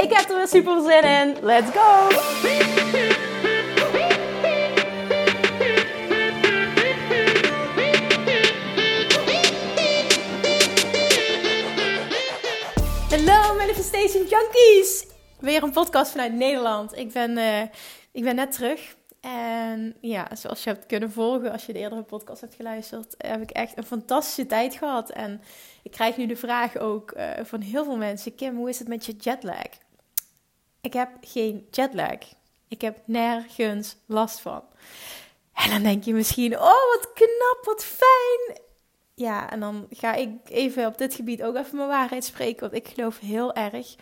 Ik heb er weer super zin in. Let's go! Hallo Manifestation Junkies! Weer een podcast vanuit Nederland. Ik ben, uh, ik ben net terug. En ja, zoals je hebt kunnen volgen als je de eerdere podcast hebt geluisterd, heb ik echt een fantastische tijd gehad. En ik krijg nu de vraag ook uh, van heel veel mensen: Kim, hoe is het met je jetlag? Ik heb geen jetlag. Ik heb nergens last van. En dan denk je misschien: oh, wat knap, wat fijn. Ja, en dan ga ik even op dit gebied ook even mijn waarheid spreken. Want ik geloof heel erg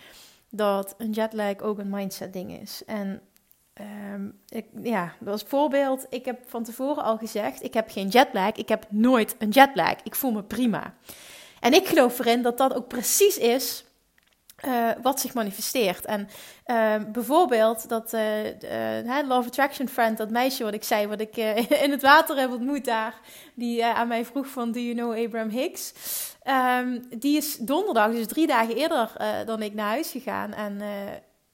dat een jetlag ook een mindset ding is. En Um, ik, ja, als voorbeeld, ik heb van tevoren al gezegd, ik heb geen jetlag, ik heb nooit een jetlag, ik voel me prima. En ik geloof erin dat dat ook precies is uh, wat zich manifesteert. En uh, bijvoorbeeld dat uh, Love Attraction Friend, dat meisje wat ik zei, wat ik in het water heb ontmoet daar, die aan mij vroeg van, do you know Abraham Hicks? Um, die is donderdag, dus drie dagen eerder dan ik naar huis gegaan. En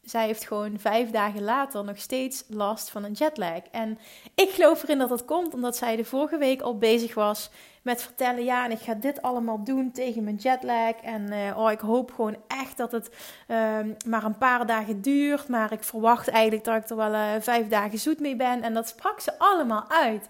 zij heeft gewoon vijf dagen later nog steeds last van een jetlag. En ik geloof erin dat dat komt omdat zij de vorige week al bezig was met vertellen: ja, en ik ga dit allemaal doen tegen mijn jetlag. En uh, oh, ik hoop gewoon echt dat het uh, maar een paar dagen duurt. Maar ik verwacht eigenlijk dat ik er wel uh, vijf dagen zoet mee ben. En dat sprak ze allemaal uit.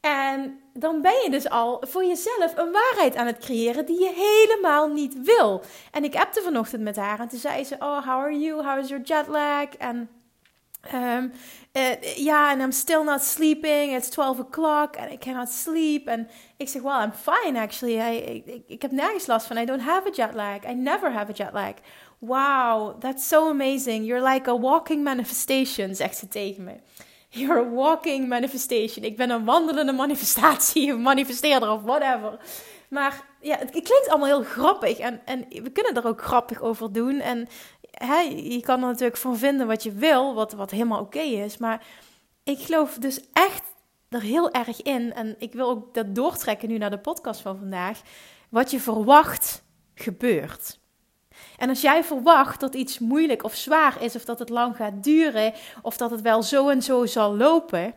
En dan ben je dus al voor jezelf een waarheid aan het creëren die je helemaal niet wil. En ik appte vanochtend met haar en toen zei ze: Oh, how are you? How is your jet lag? En um, uh, ja, en I'm still not sleeping. It's 12 o'clock and I cannot sleep. En ik zeg: Well, I'm fine actually. I, ik, ik heb nergens last van. I don't have a jet lag. I never have a jet lag. Wow, that's so amazing. You're like a walking manifestation, zegt ze tegen me. You're a walking manifestation. Ik ben een wandelende manifestatie, of manifesteerder of whatever. Maar ja, het, klinkt allemaal heel grappig. En, en we kunnen er ook grappig over doen. En je kan er natuurlijk van vinden wat je wil, wat, wat helemaal oké is. Maar ik geloof dus echt er heel erg in. En ik wil ook dat doortrekken nu naar de podcast van vandaag. Wat je verwacht, gebeurt. En als jij verwacht dat iets moeilijk of zwaar is, of dat het lang gaat duren, of dat het wel zo en zo zal lopen,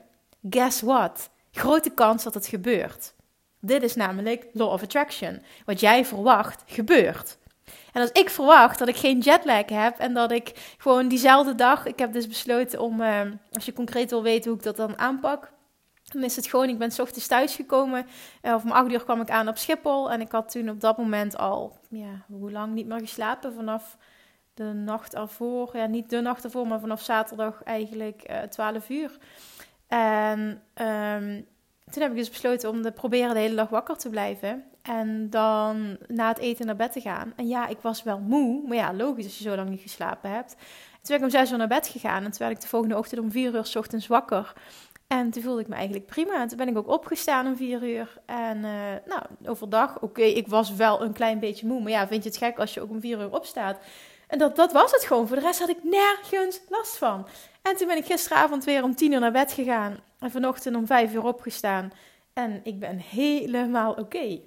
guess what? Grote kans dat het gebeurt. Dit is namelijk law of attraction. Wat jij verwacht, gebeurt. En als ik verwacht dat ik geen jetlag heb en dat ik gewoon diezelfde dag, ik heb dus besloten om, uh, als je concreet wil weten hoe ik dat dan aanpak, dan is het gewoon, ik ben s ochtends thuisgekomen. Uh, of om acht uur kwam ik aan op Schiphol. En ik had toen op dat moment al, ja, hoe lang niet meer geslapen. Vanaf de nacht ervoor. Ja, niet de nacht ervoor, maar vanaf zaterdag eigenlijk uh, eh, 12 uur. En um, toen heb ik dus besloten om te proberen de hele dag wakker te blijven. En dan na het eten naar bed te gaan. En ja, ik was wel moe. Maar ja, logisch als je zo lang niet geslapen hebt. Toen ben ik om zes uur naar bed gegaan. En toen werd ik de volgende ochtend om vier uur s ochtends wakker. En toen voelde ik me eigenlijk prima. En toen ben ik ook opgestaan om vier uur. En uh, nou, overdag, oké, ik was wel een klein beetje moe. Maar ja, vind je het gek als je ook om vier uur opstaat? En dat, dat was het gewoon. Voor de rest had ik nergens last van. En toen ben ik gisteravond weer om tien uur naar bed gegaan. En vanochtend om vijf uur opgestaan. En ik ben helemaal oké.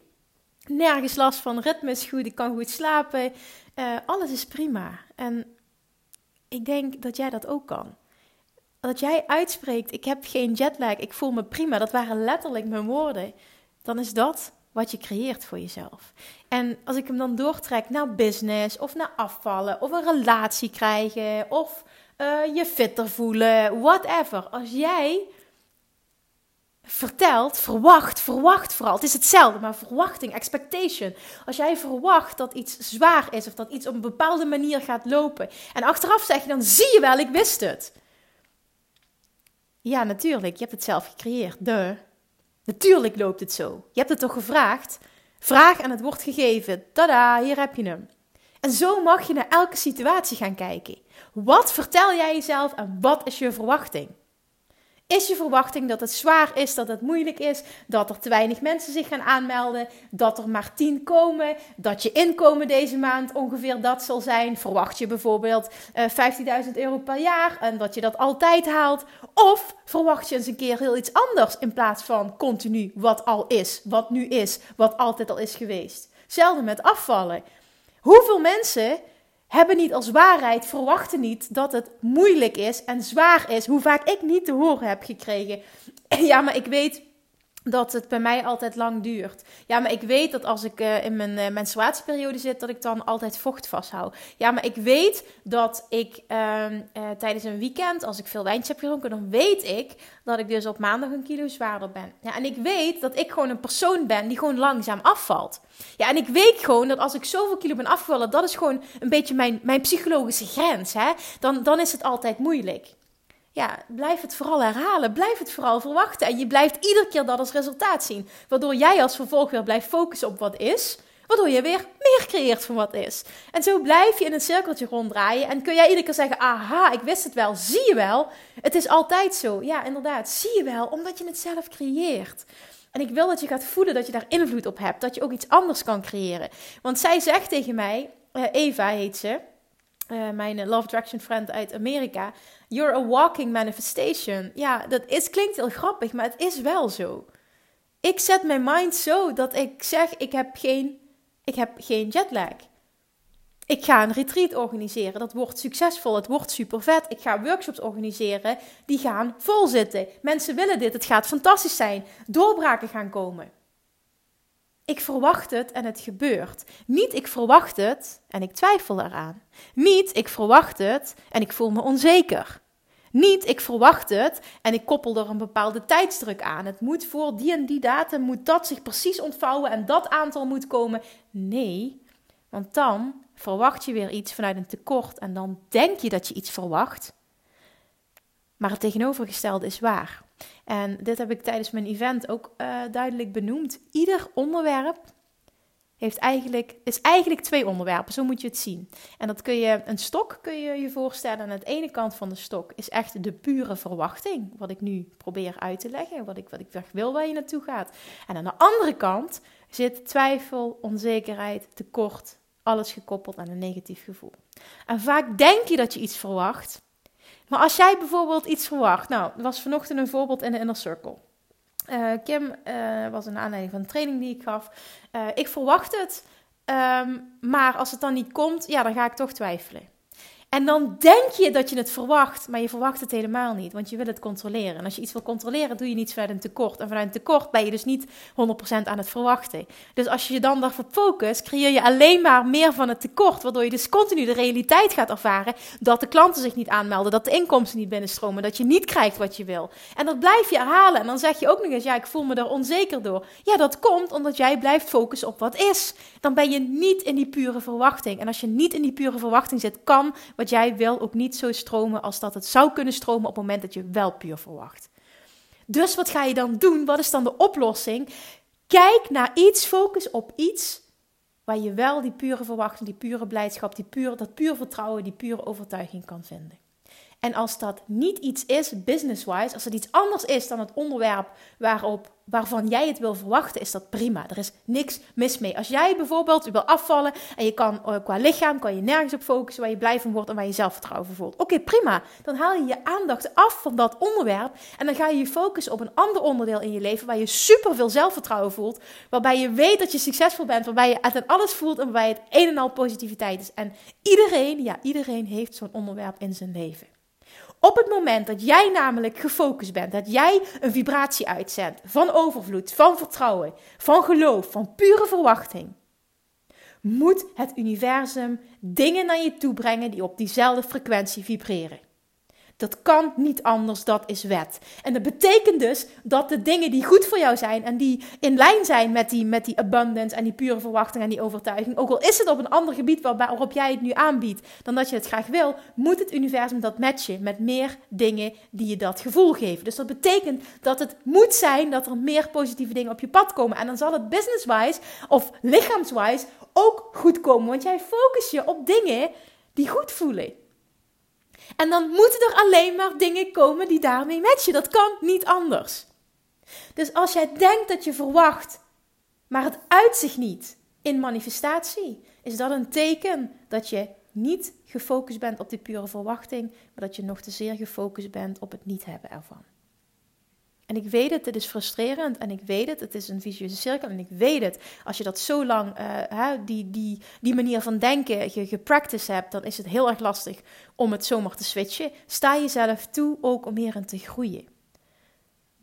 Nergens last van. Ritme is goed. Ik kan goed slapen. Uh, alles is prima. En ik denk dat jij dat ook kan dat jij uitspreekt: Ik heb geen jetlag, ik voel me prima. Dat waren letterlijk mijn woorden. Dan is dat wat je creëert voor jezelf. En als ik hem dan doortrek naar business of naar afvallen of een relatie krijgen of uh, je fitter voelen, whatever. Als jij vertelt, verwacht, verwacht vooral. Het is hetzelfde, maar verwachting, expectation. Als jij verwacht dat iets zwaar is of dat iets op een bepaalde manier gaat lopen en achteraf zeg je dan zie je wel, ik wist het. Ja, natuurlijk. Je hebt het zelf gecreëerd. De. Natuurlijk loopt het zo. Je hebt het toch gevraagd? Vraag en het wordt gegeven. Tada, hier heb je hem. En zo mag je naar elke situatie gaan kijken. Wat vertel jij jezelf en wat is je verwachting? Is je verwachting dat het zwaar is, dat het moeilijk is, dat er te weinig mensen zich gaan aanmelden, dat er maar tien komen, dat je inkomen deze maand ongeveer dat zal zijn? Verwacht je bijvoorbeeld uh, eh, 15.000 euro per jaar en dat je dat altijd haalt? Of verwacht je eens een keer heel iets anders in plaats van continu wat al is, wat nu is, wat altijd al is geweest? Hetzelfde met afvallen. Hoeveel mensen hebben niet als waarheid, verwachten niet dat het moeilijk is en zwaar is. Hoe vaak ik niet te horen heb gekregen. Ja, maar ik weet dat het bij mij altijd lang duurt. Ja, maar ik weet dat als ik uh, in mijn uh, menstruatieperiode zit, dat ik dan altijd vocht vasthoud. Ja, maar ik weet dat ik uh, tijdens een weekend, als ik veel wijntje heb gedronken, dan weet ik dat ik dus op maandag een kilo zwaarder ben. Ja, en ik weet dat ik gewoon een persoon ben die gewoon langzaam afvalt. Ja, en ik weet gewoon dat als ik zoveel kilo ben afgevallen, dat is gewoon een beetje mijn, mijn psychologische grens. Hè? Dan, dan is het altijd moeilijk ja, blijf het vooral herhalen. Blijf het vooral verwachten. En je blijft iedere keer dat als resultaat zien. Waardoor jij als vervolg weer blijft focussen op wat is. Waardoor je weer meer creëert van wat is. En zo blijf je in een cirkeltje ronddraaien. En kun jij iedere keer zeggen: Aha, ik wist het wel. Zie je wel? Het is altijd zo. Ja, inderdaad. Zie je wel, omdat je het zelf creëert. En ik wil dat je gaat voelen dat je daar invloed op hebt. Dat je ook iets anders kan creëren. Want zij zegt tegen mij: eh, Eva heet ze. Uh, mijn Love Attraction friend uit Amerika. You're a walking manifestation. Ja, dat is, klinkt heel grappig, maar het is wel zo. Ik zet mijn mind zo dat ik zeg: ik heb geen, ik heb geen jetlag. Ik ga een retreat organiseren. Dat wordt succesvol. Het wordt super vet. Ik ga workshops organiseren. Die gaan vol zitten. Mensen willen dit. Het gaat fantastisch zijn. Doorbraken gaan komen. Ik verwacht het en het gebeurt. Niet ik verwacht het en ik twijfel eraan. Niet ik verwacht het en ik voel me onzeker. Niet ik verwacht het en ik koppel er een bepaalde tijdsdruk aan. Het moet voor die en die datum moet dat zich precies ontvouwen en dat aantal moet komen. Nee, want dan verwacht je weer iets vanuit een tekort en dan denk je dat je iets verwacht. Maar het tegenovergestelde is waar. En dit heb ik tijdens mijn event ook uh, duidelijk benoemd. Ieder onderwerp heeft eigenlijk, is eigenlijk twee onderwerpen, zo moet je het zien. En dat kun je, een stok kun je je voorstellen. Aan de ene kant van de stok is echt de pure verwachting, wat ik nu probeer uit te leggen, wat ik, wat ik wil waar je naartoe gaat. En aan de andere kant zit twijfel, onzekerheid, tekort, alles gekoppeld aan een negatief gevoel. En vaak denk je dat je iets verwacht, maar als jij bijvoorbeeld iets verwacht, nou, er was vanochtend een voorbeeld in de Inner Circle. Uh, Kim uh, was een aanleiding van een training die ik gaf. Uh, ik verwacht het, um, maar als het dan niet komt, ja, dan ga ik toch twijfelen. En dan denk je dat je het verwacht, maar je verwacht het helemaal niet, want je wil het controleren. En als je iets wil controleren, doe je niets vanuit een tekort. En vanuit een tekort ben je dus niet 100% aan het verwachten. Dus als je je dan daarvoor focust, creëer je alleen maar meer van het tekort, waardoor je dus continu de realiteit gaat ervaren dat de klanten zich niet aanmelden, dat de inkomsten niet binnenstromen, dat je niet krijgt wat je wil. En dat blijf je herhalen. En dan zeg je ook nog eens, ja, ik voel me er onzeker door. Ja, dat komt omdat jij blijft focussen op wat is. Dan ben je niet in die pure verwachting. En als je niet in die pure verwachting zit, kan wat jij wil ook niet zo stromen als dat het zou kunnen stromen op het moment dat je wel puur verwacht. Dus wat ga je dan doen? Wat is dan de oplossing? Kijk naar iets, focus op iets waar je wel die pure verwachting, die pure blijdschap, die pure, dat puur vertrouwen, die pure overtuiging kan vinden. En als dat niet iets is, business-wise, als het iets anders is dan het onderwerp waarop, waarvan jij het wil verwachten, is dat prima. Er is niks mis mee. Als jij bijvoorbeeld wil afvallen en je kan eh, qua lichaam kan je nergens op focussen waar je blij van wordt en waar je zelfvertrouwen voelt. Oké, prima. Dan haal je je aandacht af van dat onderwerp en dan ga je je focussen op een ander onderdeel in je leven waar je super veel zelfvertrouwen voelt, waarbij je weet dat je succesvol bent, waarbij je het en alles voelt en waarbij het een en al positiviteit is. En iedereen, ja, iedereen heeft zo'n onderwerp in zijn leven. Op het moment dat jij namelijk gefocust bent, dat jij een vibratie uitzendt van overvloed, van vertrouwen, van geloof, van pure verwachting, moet het universum dingen naar je toe brengen die op diezelfde frequentie vibreren. Dat kan niet anders, dat is wet. En dat betekent dus dat de dingen die goed voor jou zijn en die in lijn zijn met die, met die abundance en die pure verwachting en die overtuiging, ook al is het op een ander gebied waarop jij het nu aanbiedt dan dat je het graag wil, moet het universum dat matchen met meer dingen die je dat gevoel geven. Dus dat betekent dat het moet zijn dat er meer positieve dingen op je pad komen. En dan zal het business-wise of lichaamswise ook goed komen, want jij focus je op dingen die goed voelen. En dan moeten er alleen maar dingen komen die daarmee matchen. Dat kan niet anders. Dus als jij denkt dat je verwacht, maar het uitzicht niet in manifestatie, is dat een teken dat je niet gefocust bent op die pure verwachting, maar dat je nog te zeer gefocust bent op het niet hebben ervan. En ik weet het, het is frustrerend en ik weet het, het is een vicieuze cirkel en ik weet het. Als je dat zo lang, uh, die, die, die manier van denken je gepracticed hebt, dan is het heel erg lastig om het zomaar te switchen. Sta jezelf toe ook om hierin te groeien.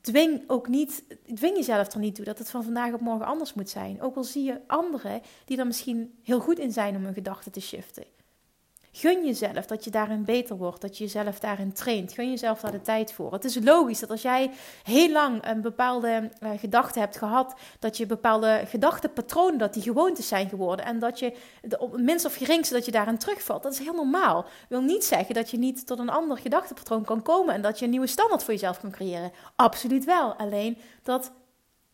Dwing ook niet, dwing jezelf er niet toe dat het van vandaag op morgen anders moet zijn. Ook al zie je anderen die er misschien heel goed in zijn om hun gedachten te shiften. Gun jezelf dat je daarin beter wordt, dat je jezelf daarin traint. Gun jezelf daar de tijd voor. Het is logisch dat als jij heel lang een bepaalde uh, gedachte hebt gehad, dat je bepaalde gedachtenpatronen, dat die gewoontes zijn geworden en dat je de, op minst of geringste dat je daarin terugvalt. Dat is heel normaal. Wil niet zeggen dat je niet tot een ander gedachtepatroon kan komen en dat je een nieuwe standaard voor jezelf kan creëren. Absoluut wel. Alleen dat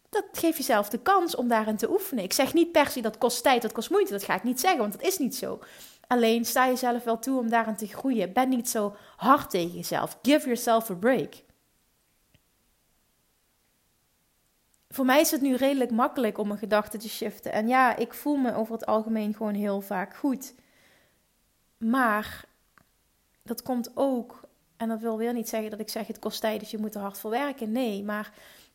dat geeft jezelf de kans om daarin te oefenen. Ik zeg niet per se dat kost tijd, dat kost moeite. Dat ga ik niet zeggen, want dat is niet zo. Alleen sta jezelf wel toe om daarin te groeien. Ben niet zo hard tegen jezelf. Give yourself a break. Voor mij is het nu redelijk makkelijk om mijn gedachten te shiften. En ja, ik voel me over het algemeen gewoon heel vaak goed. Maar dat komt ook, en dat wil weer niet zeggen dat ik zeg het kost tijd, dus je moet er hard voor werken. Nee, maar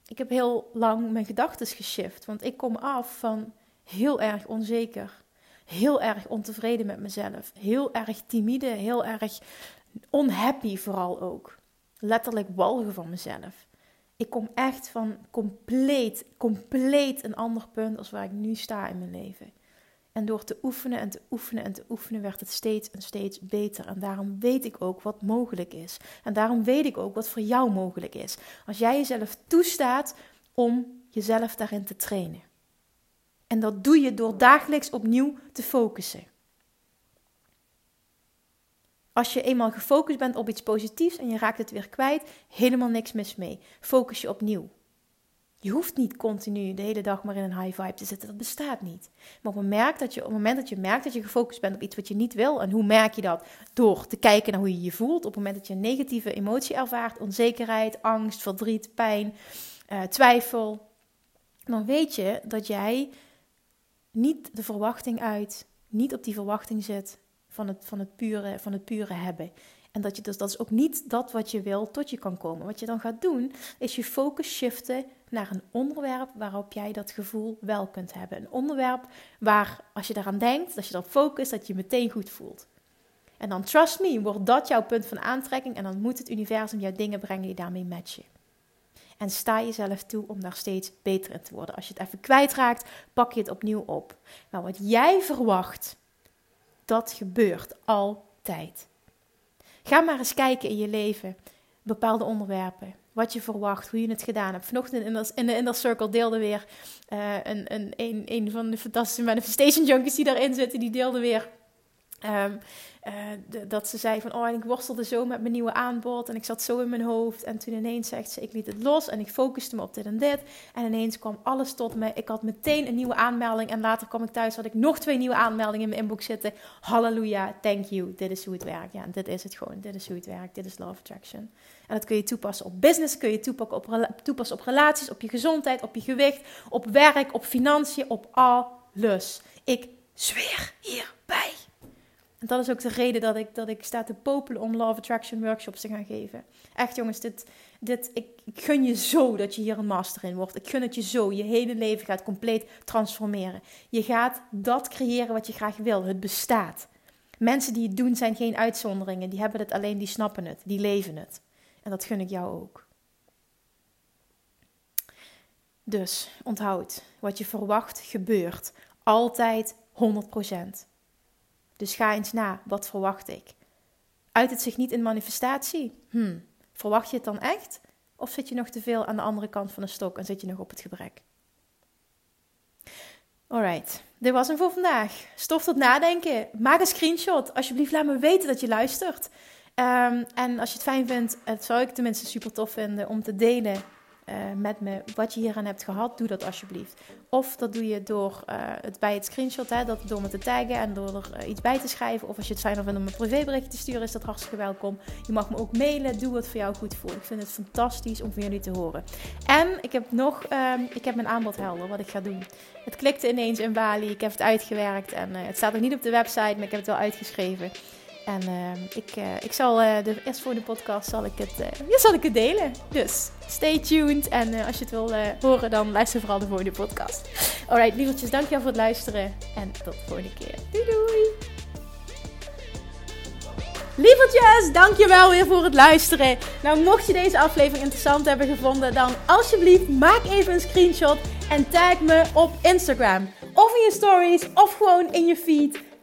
ik heb heel lang mijn gedachten geshift. Want ik kom af van heel erg onzeker heel erg ontevreden met mezelf. Heel erg timide, heel erg unhappy vooral ook. Letterlijk walgen van mezelf. Ik kom echt van compleet, compleet een ander punt als waar ik nu sta in mijn leven. En door te oefenen en te oefenen en te oefenen werd het steeds en steeds beter. En daarom weet ik ook wat mogelijk is. En daarom weet ik ook wat voor jou mogelijk is. Als jij jezelf toestaat om jezelf daarin te trainen. En dat doe je door dagelijks opnieuw te focussen. Als je eenmaal gefocust bent op iets positiefs en je raakt het weer kwijt, helemaal niks mis mee. Focus je opnieuw. Je hoeft niet continu de hele dag maar in een high vibe te zitten. Dat bestaat niet. Maar op het, moment dat je, op het moment dat je merkt dat je gefocust bent op iets wat je niet wil, en hoe merk je dat? Door te kijken naar hoe je je voelt. Op het moment dat je een negatieve emotie ervaart, onzekerheid, angst, verdriet, pijn, uh, twijfel, dan weet je dat jij niet de verwachting uit, niet op die verwachting zit van het, van het, pure, van het pure hebben. En dat, je dus, dat is ook niet dat wat je wil tot je kan komen. Wat je dan gaat doen, is je focus shiften naar een onderwerp waarop jij dat gevoel wel kunt hebben. Een onderwerp waar, als je daaraan denkt, als je dan focust, dat je je meteen goed voelt. En dan, trust me, wordt dat jouw punt van aantrekking en dan moet het universum jou dingen brengen die daarmee matchen. En sta jezelf toe om daar steeds beter in te worden. Als je het even kwijtraakt, pak je het opnieuw op. Maar wat jij verwacht, dat gebeurt altijd. Ga maar eens kijken in je leven, bepaalde onderwerpen. Wat je verwacht, hoe je het gedaan hebt. Vanochtend in de, in de Inner Circle deelde weer een, een, een, een van de fantastische manifestation junkies die daarin zitten. Die deelde weer Um, uh, dat ze zei van, oh, en ik worstelde zo met mijn nieuwe aanbod en ik zat zo in mijn hoofd. En toen ineens zegt ze, ik liet het los en ik focuste me op dit en dit. En ineens kwam alles tot me. Ik had meteen een nieuwe aanmelding en later kwam ik thuis, had ik nog twee nieuwe aanmeldingen in mijn inbox zitten. Halleluja, thank you, dit is hoe het werkt. Ja, dit is het gewoon, dit is hoe het werkt, dit is Love Attraction. En dat kun je toepassen op business, kun je toepassen op, toepassen op relaties, op je gezondheid, op je gewicht, op werk, op financiën, op alles. Ik zweer hierbij. En dat is ook de reden dat ik, dat ik sta te popelen om Love Attraction workshops te gaan geven. Echt jongens, dit, dit, ik, ik gun je zo dat je hier een master in wordt. Ik gun het je zo. Je hele leven gaat compleet transformeren. Je gaat dat creëren wat je graag wil. Het bestaat. Mensen die het doen zijn geen uitzonderingen. Die hebben het alleen, die snappen het. Die leven het. En dat gun ik jou ook. Dus onthoud, wat je verwacht gebeurt. Altijd 100%. Dus ga eens na, wat verwacht ik? Uit het zich niet in manifestatie? Hmm. Verwacht je het dan echt? Of zit je nog te veel aan de andere kant van de stok en zit je nog op het gebrek? Alright, dit was hem voor vandaag. Stof tot nadenken. Maak een screenshot. Alsjeblieft, laat me weten dat je luistert. Ehm, en als je het fijn vindt, het zou ik tenminste super tof vinden om te delen uh, met me wat je hier aan hebt gehad, doe dat alsjeblieft. Of dat doe je door uh, het bij het screenshot, hè, dat, door me te taggen en door er uh, iets bij te schrijven. Of als je het fijn vindt om een privéberichtje te sturen, is dat hartstikke welkom. Je mag me ook mailen, doe wat voor jou goed voelt. Ik vind het fantastisch om van jullie te horen. En ik heb nog, um, ik heb mijn aanbod helder, wat ik ga doen. Het klikte ineens in Bali, ik heb het uitgewerkt en het staat nog niet op de website, maar ik heb het wel uitgeschreven. En uh, ik, uh, ik zal uh, de eerst voor de podcast zal ik het, ja, zal ik het delen. Dus stay tuned. En als je het wil horen, dan luister vooral de volgende podcast. Alright, lievertjes, dankjewel voor het luisteren. En tot de volgende keer. Doei doei! Lievertjes, dankjewel weer voor het luisteren. Nou, mocht je deze aflevering interessant hebben gevonden, dan alsjeblieft maak even een screenshot en tag me op Instagram. Of in je stories, of gewoon in je feed.